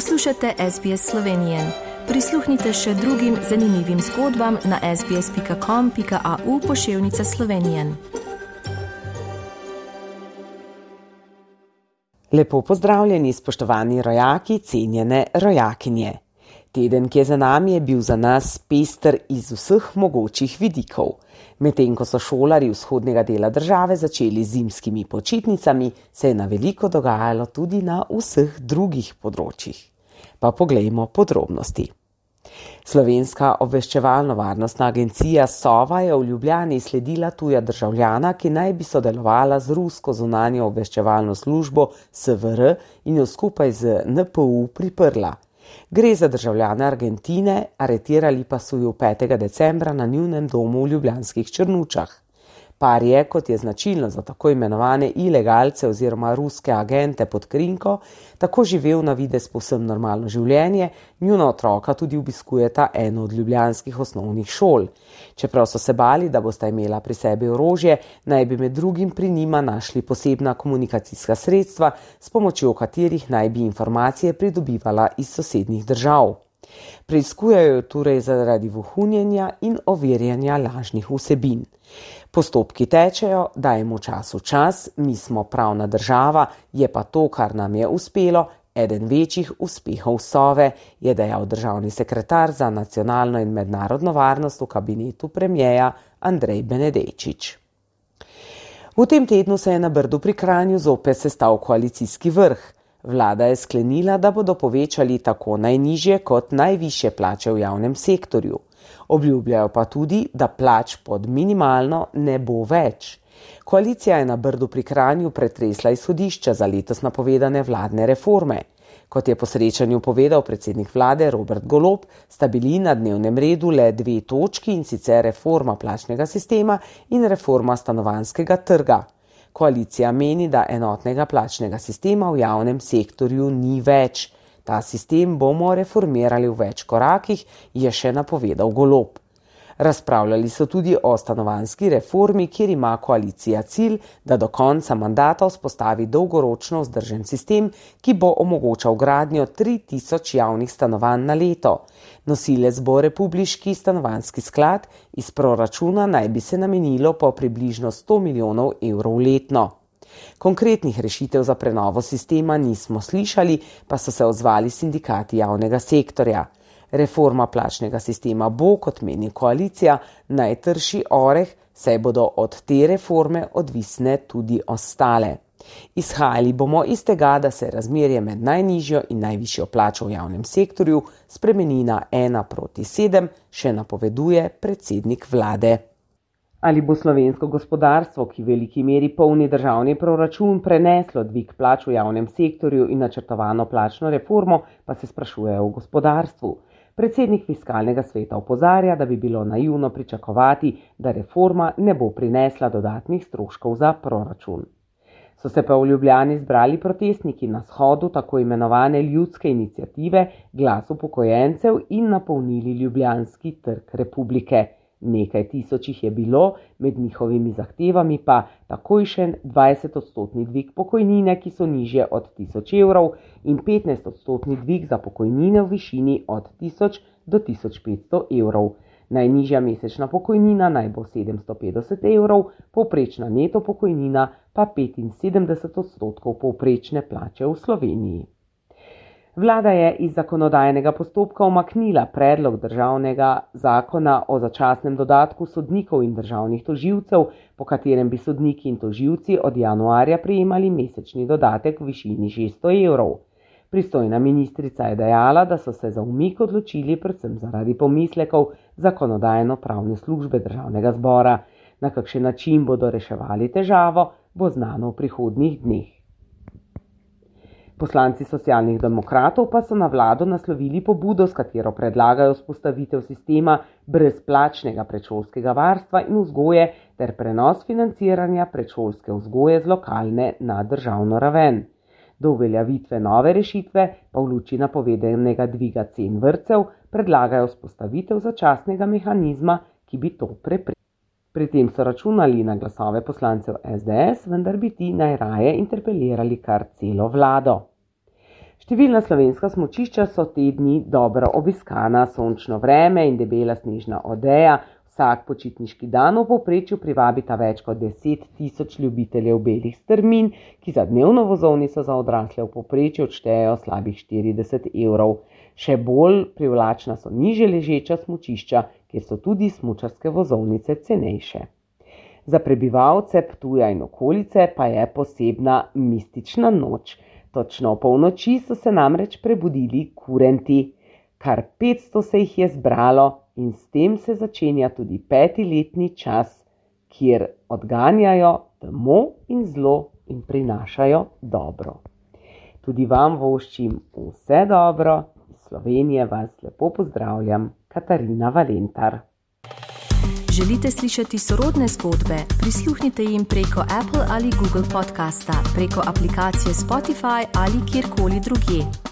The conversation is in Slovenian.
Poslušate SBS Slovenije. Prisluhnite še drugim zanimivim zgodbam na sbsp.com.au pošiljka Slovenije. Lepo pozdravljeni, spoštovani rojaki, cenjene rojakinje. Teden, ki je za nami, je bil za nas pester iz vseh mogočih vidikov. Medtem ko so šolari vzhodnega dela države začeli zimskimi počitnicami, se je na veliko dogajalo tudi na vseh drugih področjih. Pa poglejmo podrobnosti. Slovenska obveščevalno-varnostna agencija Sova je v Ljubljani sledila tuja državljana, ki naj bi sodelovala z rusko zunanjo obveščevalno službo SVR in jo skupaj z NPU priprla. Gre za državljane Argentine, aretirali pa so jo 5. decembra na njunem domu v Ljubljanskih Črnučah. Par je, kot je značilno za tako imenovane ilegalce oziroma ruske agente pod krinko, tako živel na vides povsem normalno življenje, njuna otroka tudi obiskujeta eno od ljubljanskih osnovnih šol. Čeprav so se bali, da bosta imela pri sebi orožje, naj bi med drugim pri njima našli posebna komunikacijska sredstva, s pomočjo katerih naj bi informacije pridobivala iz sosednjih držav. Preizkujajo torej zaradi vohunjenja in overjanja lažnih vsebin. Postopki tečejo, dajmo čas v čas, mi smo pravna država, je pa to, kar nam je uspelo, eden večjih uspehov Sove, je dejal državni sekretar za nacionalno in mednarodno varnost v kabinetu premjeja Andrej Benedejčič. V tem tednu se je na Brdu pri Kranju zopet sestav koalicijski vrh. Vlada je sklenila, da bodo povečali tako najnižje kot najviše plače v javnem sektorju. Obljubljajo pa tudi, da plač pod minimalno ne bo več. Koalicija je na Brdu pri Kranju pretresla izhodišča za letos napovedane vladne reforme. Kot je po srečanju povedal predsednik vlade Robert Golop, sta bili na dnevnem redu le dve točki in sicer reforma plačnega sistema in reforma stanovanskega trga. Koalicija meni, da enotnega plačnega sistema v javnem sektorju ni več. Ta sistem bomo reformirali v več korakih, je še napovedal Golop. Razpravljali so tudi o stanovanski reformi, kjer ima koalicija cilj, da do konca mandata vzpostavi dolgoročno vzdržen sistem, ki bo omogočal gradnjo 3000 javnih stanovanj na leto. Nosilec bo republiški stanovanski sklad, iz proračuna naj bi se namenilo po približno 100 milijonov evrov letno. Konkretnih rešitev za prenovo sistema nismo slišali, pa so se odzvali sindikati javnega sektorja. Reforma plačnega sistema bo, kot meni koalicija, najtrši oreh, saj bodo od te reforme odvisne tudi ostale. Izhajali bomo iz tega, da se razmerje med najnižjo in najvišjo plačo v javnem sektorju spremeni na 1 proti 7, še napoveduje predsednik vlade. Ali bo slovensko gospodarstvo, ki v veliki meri polni državni proračun, preneslo dvig plač v javnem sektorju in načrtovano plačno reformo, pa se sprašujejo v gospodarstvu. Predsednik fiskalnega sveta opozarja, da bi bilo naivno pričakovati, da reforma ne bo prinesla dodatnih stroškov za proračun. So se pa v Ljubljani zbrali protestniki na shodu tako imenovane ljudske inicijative Glas upokojencev in napolnili Ljubljanski trg republike. Nekaj tisoč jih je bilo, med njihovimi zahtevami pa takojšen 20-odstotni dvig pokojnine, ki so nižje od 1000 evrov, in 15-odstotni dvig za pokojnine v višini od 1000 do 1500 evrov. Najnižja mesečna pokojnina naj bo 750 evrov, povprečna neto pokojnina pa 75 odstotkov povprečne plače v Sloveniji. Vlada je iz zakonodajnega postopka omaknila predlog državnega zakona o začasnem dodatku sodnikov in državnih toživcev, po katerem bi sodniki in toživci od januarja prejemali mesečni dodatek v višini 600 evrov. Pristojna ministrica je dejala, da so se za umik odločili predvsem zaradi pomislekov zakonodajno-pravne službe državnega zbora. Na kakšen način bodo reševali težavo, bo znano v prihodnjih dneh. Poslanci socialnih demokratov pa so na vlado naslovili pobudo, s katero predlagajo spostavitev sistema brezplačnega predšolskega varstva in vzgoje ter prenos financiranja predšolske vzgoje z lokalne na državno raven. Do uveljavitve nove rešitve pa v luči napovedenega dviga cen vrcev predlagajo spostavitev začasnega mehanizma, ki bi to preprečil. Pri tem so računali na glasove poslancev SDS, vendar bi ti najraje interpelirali kar celo vlado. Številna slovenska smočišča so te dni dobro obiskana, sončno vreme in debela snežna odeja. Vsak počitniški dan v povprečju privabita več kot 10 tisoč ljubiteljev belih strmin, ki za dnevno vozovnico za odrasle v povprečju odštejejo slabih 40 evrov. Še bolj privlačna so niže ležeča smočišča, kjer so tudi smočarske vozovnice cenejše. Za prebivalce Ptuja in okolice pa je posebna mistična noč. Točno polnoči so se namreč prebudili kurenti. Kar 500 se jih je zbralo in s tem se začenja tudi peti letni čas, kjer odganjajo temo in zlo in prinašajo dobro. Tudi vam voščim vse dobro, Slovenije vas lepo pozdravljam, Katarina Valentar. Želite slišati sorodne zgodbe? Prisluhnite jim preko Apple ali Google podcasta, preko aplikacije Spotify ali kjerkoli drugje.